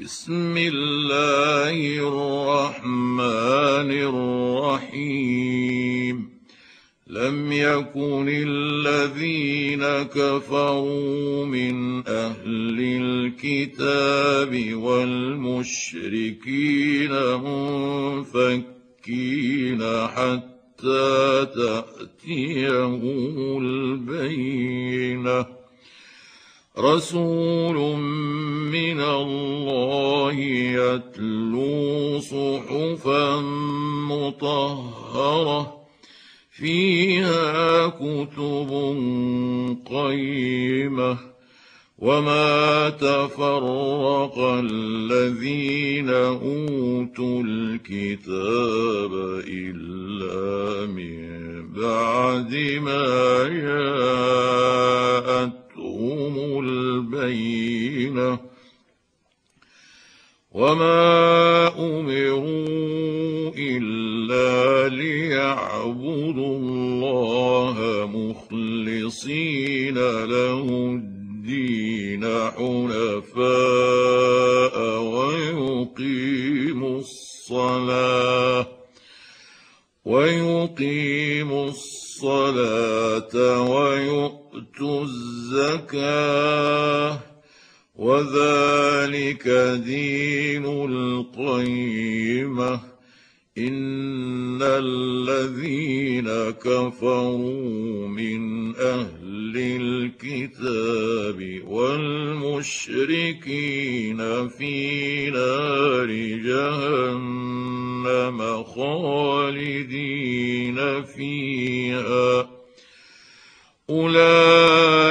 بسم الله الرحمن الرحيم. لم يكن الذين كفروا من أهل الكتاب والمشركين منفكين حتى تأتيهم البينة. رسول من الله يتلو صحفا مطهرة فيها كتب قيمة. وما تفرق الذين أوتوا الكتاب إلا من بعد ما جاءتهم وما امروا الا ليعبدوا الله مخلصين له الدين حنفاء ويقيموا الصلاه ويقيموا الصلاه ويؤتوا الزكاه وذلك دين القيمة. إن الذين كفروا من أهل الكتاب والمشركين في نار جهنم خالدين فيها. أولئك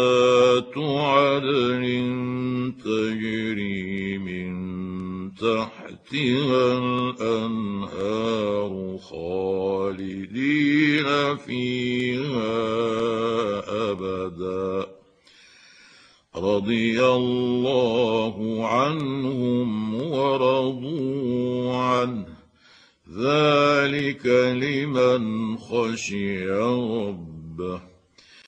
جنات عدن تجري من تحتها الأنهار خالدين فيها أبدا. رضي الله عنهم ورضوا عنه. ذلك لمن خشي ربه.